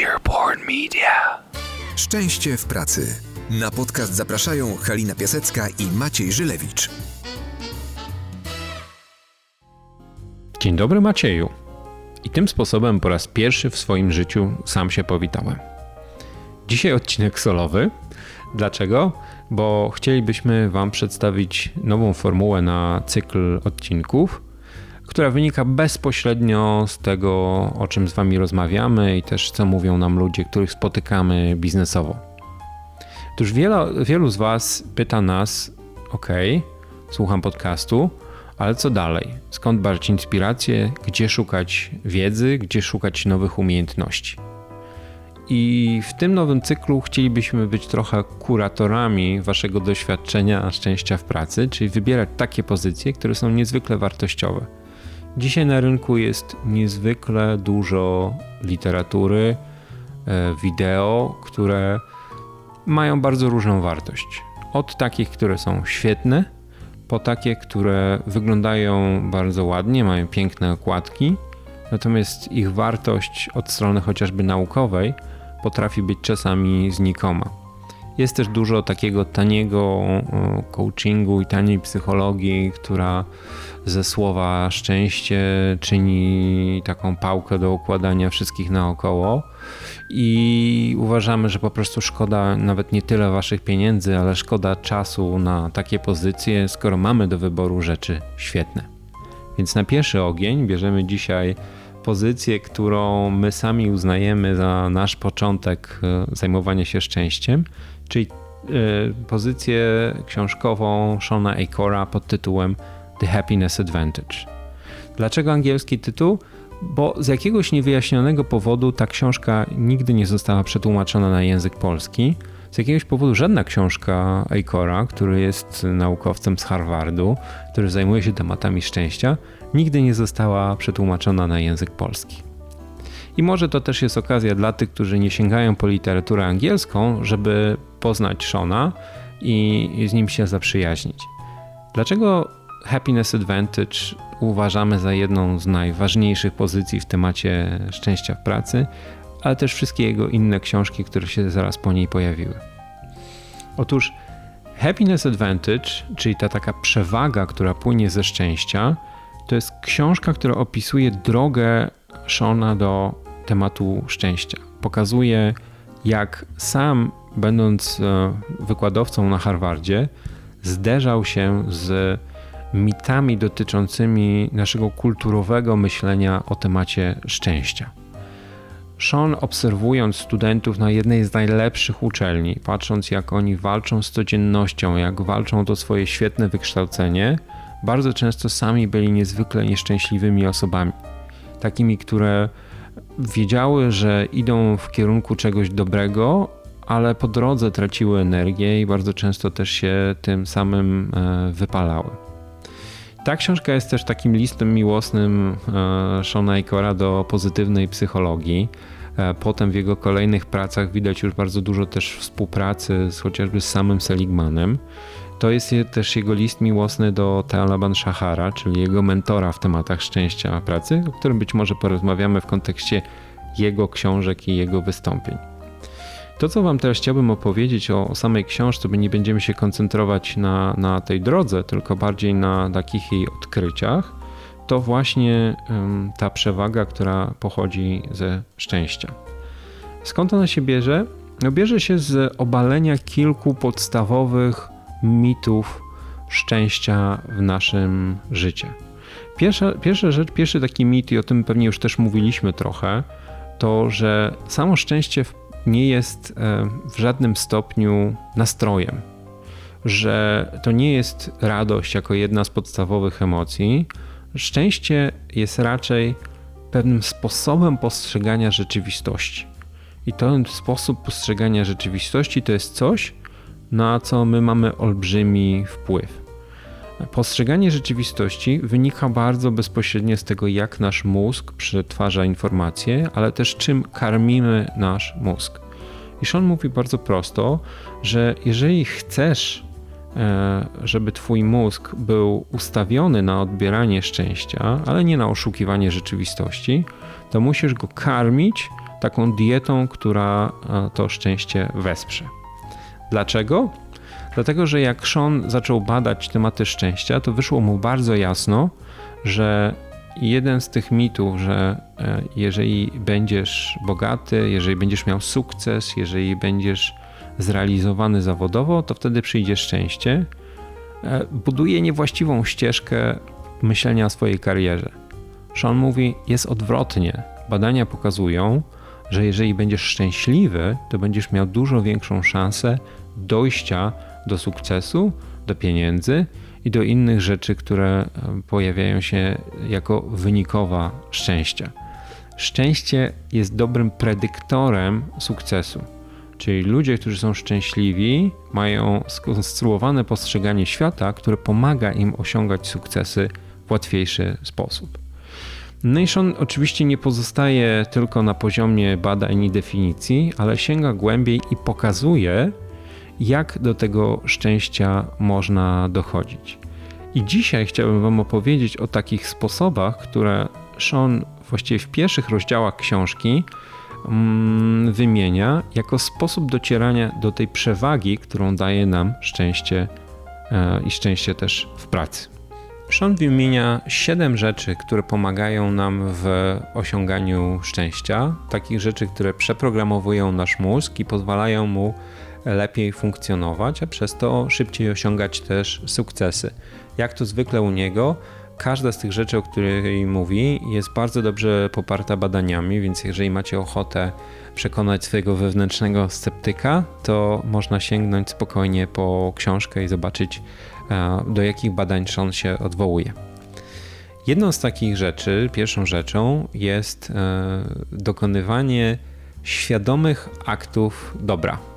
Earborn Media. Szczęście w pracy. Na podcast zapraszają Halina Piasecka i Maciej Żylewicz. Dzień dobry Macieju. I tym sposobem po raz pierwszy w swoim życiu sam się powitałem. Dzisiaj odcinek solowy. Dlaczego? Bo chcielibyśmy Wam przedstawić nową formułę na cykl odcinków, która wynika bezpośrednio z tego, o czym z Wami rozmawiamy i też co mówią nam ludzie, których spotykamy biznesowo. Otóż wielu, wielu z Was pyta nas: OK, słucham podcastu, ale co dalej? Skąd brać inspirację? Gdzie szukać wiedzy? Gdzie szukać nowych umiejętności? I w tym nowym cyklu chcielibyśmy być trochę kuratorami waszego doświadczenia szczęścia w pracy, czyli wybierać takie pozycje, które są niezwykle wartościowe. Dzisiaj na rynku jest niezwykle dużo literatury, e, wideo, które mają bardzo różną wartość. Od takich, które są świetne, po takie, które wyglądają bardzo ładnie, mają piękne okładki, natomiast ich wartość od strony chociażby naukowej potrafi być czasami znikoma. Jest też dużo takiego taniego e, coachingu i taniej psychologii, która ze słowa szczęście czyni taką pałkę do układania wszystkich naokoło. I uważamy, że po prostu szkoda nawet nie tyle waszych pieniędzy, ale szkoda czasu na takie pozycje, skoro mamy do wyboru rzeczy świetne. Więc na pierwszy ogień bierzemy dzisiaj pozycję, którą my sami uznajemy za nasz początek e, zajmowania się szczęściem, czyli e, pozycję książkową Shona Acora pod tytułem The Happiness Advantage. Dlaczego angielski tytuł? Bo z jakiegoś niewyjaśnionego powodu ta książka nigdy nie została przetłumaczona na język polski. Z jakiegoś powodu żadna książka Acora, który jest naukowcem z Harvardu, który zajmuje się tematami szczęścia, nigdy nie została przetłumaczona na język polski. I może to też jest okazja dla tych, którzy nie sięgają po literaturę angielską, żeby poznać Shona i z nim się zaprzyjaźnić. Dlaczego Happiness Advantage uważamy za jedną z najważniejszych pozycji w temacie szczęścia w pracy, ale też wszystkie jego inne książki, które się zaraz po niej pojawiły. Otóż Happiness Advantage, czyli ta taka przewaga, która płynie ze szczęścia, to jest książka, która opisuje drogę Shona do tematu szczęścia. Pokazuje, jak sam, będąc e, wykładowcą na Harvardzie, zderzał się z mitami dotyczącymi naszego kulturowego myślenia o temacie szczęścia. Sean, obserwując studentów na jednej z najlepszych uczelni, patrząc jak oni walczą z codziennością, jak walczą o to swoje świetne wykształcenie, bardzo często sami byli niezwykle nieszczęśliwymi osobami. Takimi, które wiedziały, że idą w kierunku czegoś dobrego, ale po drodze traciły energię i bardzo często też się tym samym e, wypalały. Ta książka jest też takim listem miłosnym e, Shona Acora do pozytywnej psychologii. E, potem w jego kolejnych pracach widać już bardzo dużo też współpracy z chociażby z samym Seligmanem. To jest też jego list miłosny do Talaban Shahara, czyli jego mentora w tematach szczęścia pracy, o którym być może porozmawiamy w kontekście jego książek i jego wystąpień. To, co Wam teraz chciałbym opowiedzieć o, samej książce, bo nie będziemy się koncentrować na, na tej drodze, tylko bardziej na takich jej odkryciach, to właśnie ta przewaga, która pochodzi ze szczęścia. Skąd ona się bierze? No, bierze się z obalenia kilku podstawowych mitów szczęścia w naszym życiu. Pierwsza, pierwsza rzecz, pierwszy taki mit, i o tym pewnie już też mówiliśmy trochę, to, że samo szczęście nie jest e, w żadnym stopniu nastrojem, że to nie jest radość jako jedna z podstawowych emocji. Szczęście jest raczej pewnym sposobem postrzegania rzeczywistości. I ten sposób postrzegania rzeczywistości to jest coś, na co my mamy olbrzymi wpływ. Postrzeganie rzeczywistości wynika bardzo bezpośrednio z tego, jak nasz mózg przetwarza informacje, ale też czym karmimy nasz mózg. I Sean mówi bardzo prosto, że jeżeli chcesz, żeby twój mózg był ustawiony na odbieranie szczęścia, ale nie na oszukiwanie rzeczywistości, to musisz go karmić taką dietą, która e, to szczęście wesprze. Dlaczego? Dlatego, że jak Sean zaczął badać tematy szczęścia, to wyszło mu bardzo jasno, że jeden z tych mitów, że e, jeżeli będziesz bogaty, jeżeli będziesz miał sukces, jeżeli będziesz zrealizowany zawodowo, to wtedy przyjdzie szczęście, e, buduje niewłaściwą ścieżkę myślenia o swojej karierze. Sean mówi, jest odwrotnie. Badania pokazują, że jeżeli będziesz szczęśliwy, to będziesz miał dużo większą szansę dojścia do sukcesu, do pieniędzy i do innych rzeczy, które e, pojawiają się jako wynikowa szczęścia. Szczęście jest dobrym predyktorem sukcesu. Czyli ludzie, którzy są szczęśliwi, mają skonstruowane postrzeganie świata, które pomaga im osiągać sukcesy w łatwiejszy sposób. Nation oczywiście nie pozostaje tylko na poziomie badań i definicji, ale sięga głębiej i pokazuje, jak do tego szczęścia można dochodzić. I dzisiaj chciałbym Wam opowiedzieć o takich sposobach, które Sean właściwie w pierwszych rozdziałach książki wymienia jako sposób docierania do tej przewagi, którą daje nam szczęście e, i szczęście też w pracy. Sean wymienia siedem rzeczy, które pomagają nam w osiąganiu szczęścia, takich rzeczy, które przeprogramowują nasz mózg i pozwalają mu lepiej funkcjonować, a przez to szybciej osiągać też sukcesy. Jak to zwykle u niego, każda z tych rzeczy, o których mówi, jest bardzo dobrze poparta badaniami, więc jeżeli macie ochotę przekonać swojego wewnętrznego sceptyka, to można sięgnąć spokojnie po książkę i zobaczyć, e, do jakich badań on się odwołuje. Jedną z takich rzeczy, pierwszą rzeczą jest e, dokonywanie świadomych aktów dobra.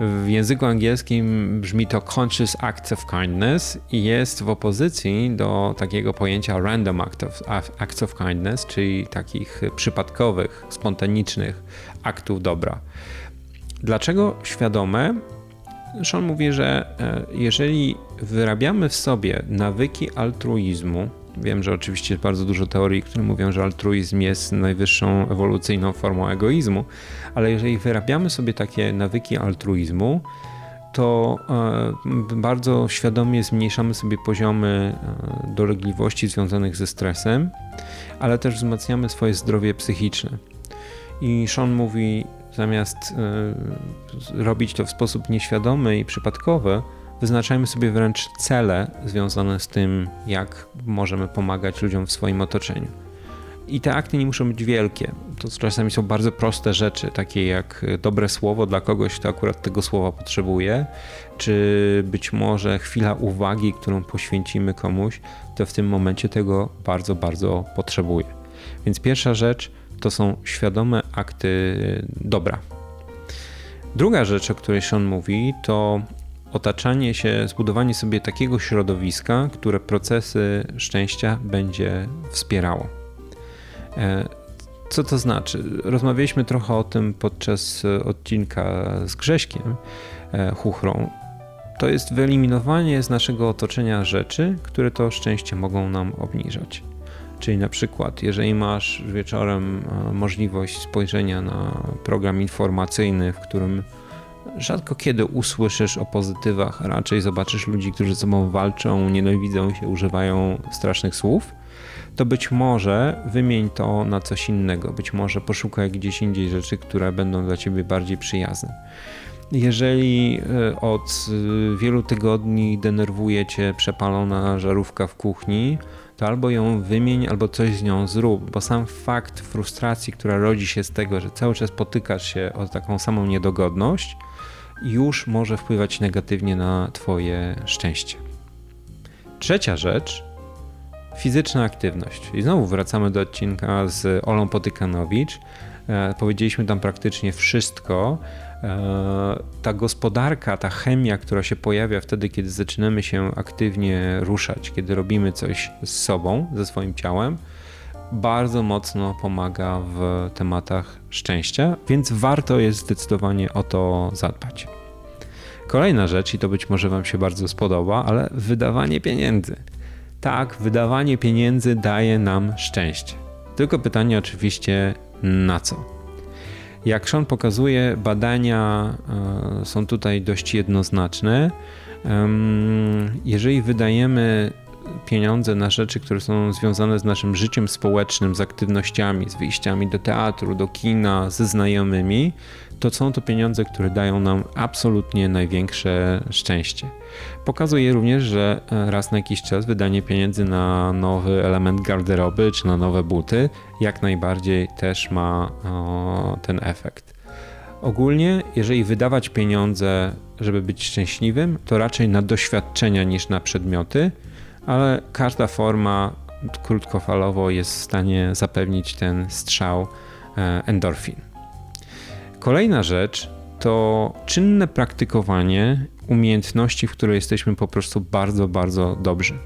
W języku angielskim brzmi to conscious acts of kindness i jest w opozycji do takiego pojęcia random act of, acts of kindness, czyli takich przypadkowych, spontanicznych aktów dobra. Dlaczego świadome? Sean mówi, że e, jeżeli wyrabiamy w sobie nawyki altruizmu, Wiem, że oczywiście jest bardzo dużo teorii, które mówią, że altruizm jest najwyższą ewolucyjną formą egoizmu, ale jeżeli wyrabiamy sobie takie nawyki altruizmu, to e, bardzo świadomie zmniejszamy sobie poziomy e, dolegliwości związanych ze stresem, ale też wzmacniamy swoje zdrowie psychiczne. I Sean mówi, zamiast e, robić to w sposób nieświadomy i przypadkowy, Wyznaczajmy sobie wręcz cele związane z tym, jak możemy pomagać ludziom w swoim otoczeniu. I te akty nie muszą być wielkie. To czasami są bardzo proste rzeczy, takie jak dobre słowo dla kogoś, kto akurat tego słowa potrzebuje, czy być może chwila uwagi, którą poświęcimy komuś, to w tym momencie tego bardzo, bardzo potrzebuje. Więc pierwsza rzecz to są świadome akty dobra. Druga rzecz, o której Sean mówi, to otaczanie się, zbudowanie sobie takiego środowiska, które procesy szczęścia będzie wspierało. E, co to znaczy? Rozmawialiśmy trochę o tym podczas odcinka z Grześkiem e, Chuchrą. To jest wyeliminowanie z naszego otoczenia rzeczy, które to szczęście mogą nam obniżać. Czyli na przykład, jeżeli masz wieczorem e, możliwość spojrzenia na program informacyjny, w którym rzadko kiedy usłyszysz o pozytywach, raczej zobaczysz ludzi, którzy ze sobą walczą, nienawidzą się, używają strasznych słów, to być może wymień to na coś innego. Być może poszukaj gdzieś indziej rzeczy, które będą dla ciebie bardziej przyjazne. Jeżeli e, od e, wielu tygodni denerwuje cię przepalona żarówka w kuchni, to albo ją wymień, albo coś z nią zrób, bo sam fakt frustracji, która rodzi się z tego, że cały czas potykasz się o taką samą niedogodność, już może wpływać negatywnie na Twoje szczęście. Trzecia rzecz fizyczna aktywność. I znowu wracamy do odcinka z Olą Potykanowicz. E, powiedzieliśmy tam praktycznie wszystko. E, ta gospodarka, ta chemia, która się pojawia wtedy, kiedy zaczynamy się aktywnie ruszać, kiedy robimy coś z sobą, ze swoim ciałem, bardzo mocno pomaga w tematach szczęścia, więc warto jest zdecydowanie o to zadbać. Kolejna rzecz, i to być może Wam się bardzo spodoba, ale wydawanie pieniędzy. Tak, wydawanie pieniędzy daje nam szczęście. Tylko pytanie oczywiście na co? Jak Sean pokazuje, badania e, są tutaj dość jednoznaczne. Jeżeli wydajemy pieniądze na rzeczy, które są związane z naszym życiem społecznym, z aktywnościami, z wyjściami do teatru, do kina, ze znajomymi, to są to pieniądze, które dają nam absolutnie największe szczęście. Pokazuje również, że e, raz na jakiś czas wydanie pieniędzy na nowy element garderoby czy na nowe buty jak najbardziej też ma o, ten efekt. Ogólnie, jeżeli wydawać pieniądze, żeby być szczęśliwym, to raczej na doświadczenia niż na przedmioty, ale każda forma krótkofalowo jest w stanie zapewnić ten strzał e, endorfin. Kolejna rzecz to czynne praktykowanie umiejętności, w której jesteśmy po prostu bardzo, bardzo dobrzy.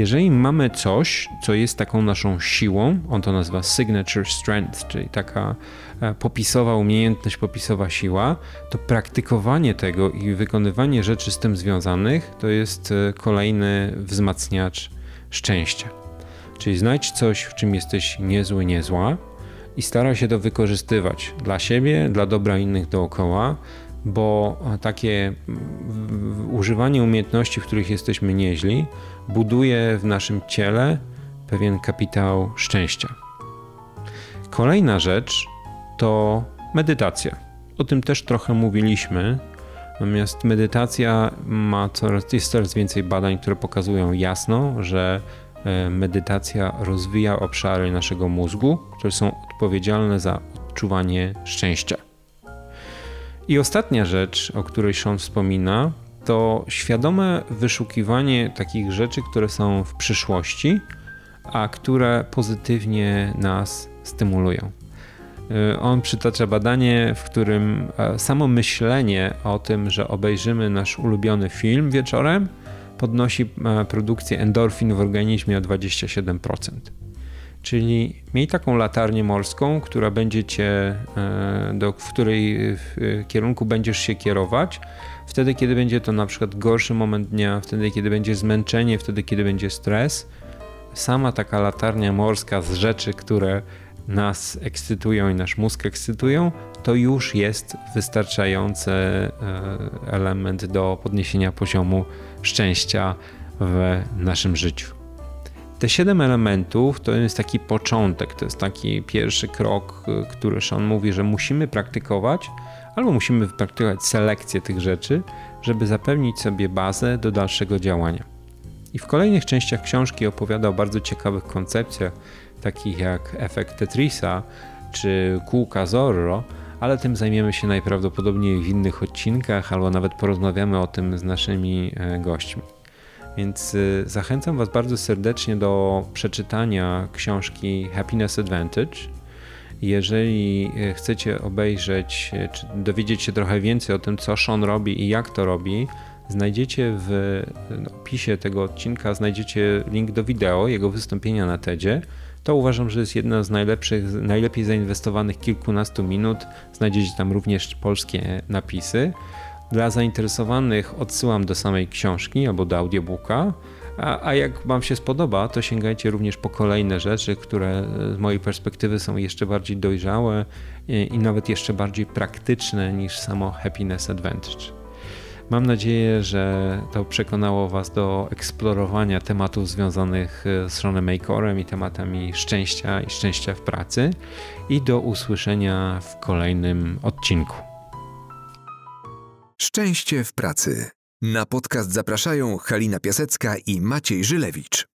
Jeżeli mamy coś, co jest taką naszą siłą, on to nazywa signature strength, czyli taka e, popisowa umiejętność, popisowa siła, to praktykowanie tego i wykonywanie rzeczy z tym związanych to jest e, kolejny wzmacniacz szczęścia. Czyli znajdź coś, w czym jesteś niezły, niezła i staraj się to wykorzystywać dla siebie, dla dobra innych dookoła, bo takie używanie umiejętności, w których jesteśmy nieźli, buduje w naszym ciele pewien kapitał szczęścia. Kolejna rzecz to medytacja. O tym też trochę mówiliśmy. Natomiast medytacja ma coraz, jest coraz więcej badań, które pokazują jasno, że e, medytacja rozwija obszary naszego mózgu, które są odpowiedzialne za odczuwanie szczęścia. I ostatnia rzecz, o której Sean wspomina, to świadome wyszukiwanie takich rzeczy, które są w przyszłości, a które pozytywnie nas stymulują. Y, on przytacza badanie, w którym e, samo myślenie o tym, że obejrzymy nasz ulubiony film wieczorem, podnosi e, produkcję endorfin w organizmie o 27%. Czyli miej taką latarnię morską, która będzie cię, e, do, w której w kierunku będziesz się kierować, wtedy, kiedy będzie to na przykład gorszy moment dnia, wtedy, kiedy będzie zmęczenie, wtedy, kiedy będzie stres. Sama taka latarnia morska z rzeczy, które nas ekscytują i nasz mózg ekscytują, to już jest wystarczający e, element do podniesienia poziomu szczęścia w naszym życiu. Te siedem elementów to jest taki początek, to jest taki pierwszy krok, e, który Sean mówi, że musimy praktykować, albo musimy praktykować selekcję tych rzeczy, żeby zapewnić sobie bazę do dalszego działania. I w kolejnych częściach książki opowiada o bardzo ciekawych koncepcjach, takich jak efekt Tetrisa czy kółka Zorro, ale tym zajmiemy się najprawdopodobniej w innych odcinkach, albo nawet porozmawiamy o tym z naszymi e, gośćmi. Więc e, zachęcam Was bardzo serdecznie do przeczytania książki Happiness Advantage jeżeli e, chcecie obejrzeć, e, czy dowiedzieć się trochę więcej o tym, co Sean robi i jak to robi, znajdziecie w no, opisie tego odcinka znajdziecie link do wideo jego wystąpienia na TEDzie. To uważam, że jest jedna z najlepszych, najlepiej zainwestowanych kilkunastu minut. Znajdziecie tam również polskie napisy. Dla zainteresowanych odsyłam do samej książki albo do audiobooka. A, a jak Wam się spodoba, to sięgajcie również po kolejne rzeczy, które z mojej perspektywy są jeszcze bardziej dojrzałe i, i nawet jeszcze bardziej praktyczne niż samo Happiness Advantage. Mam nadzieję, że to przekonało Was do eksplorowania tematów związanych z Seanem Makorem i tematami szczęścia i szczęścia w pracy i do usłyszenia w kolejnym odcinku. Szczęście w pracy. Na podcast zapraszają Halina Piasecka i Maciej Żylewicz.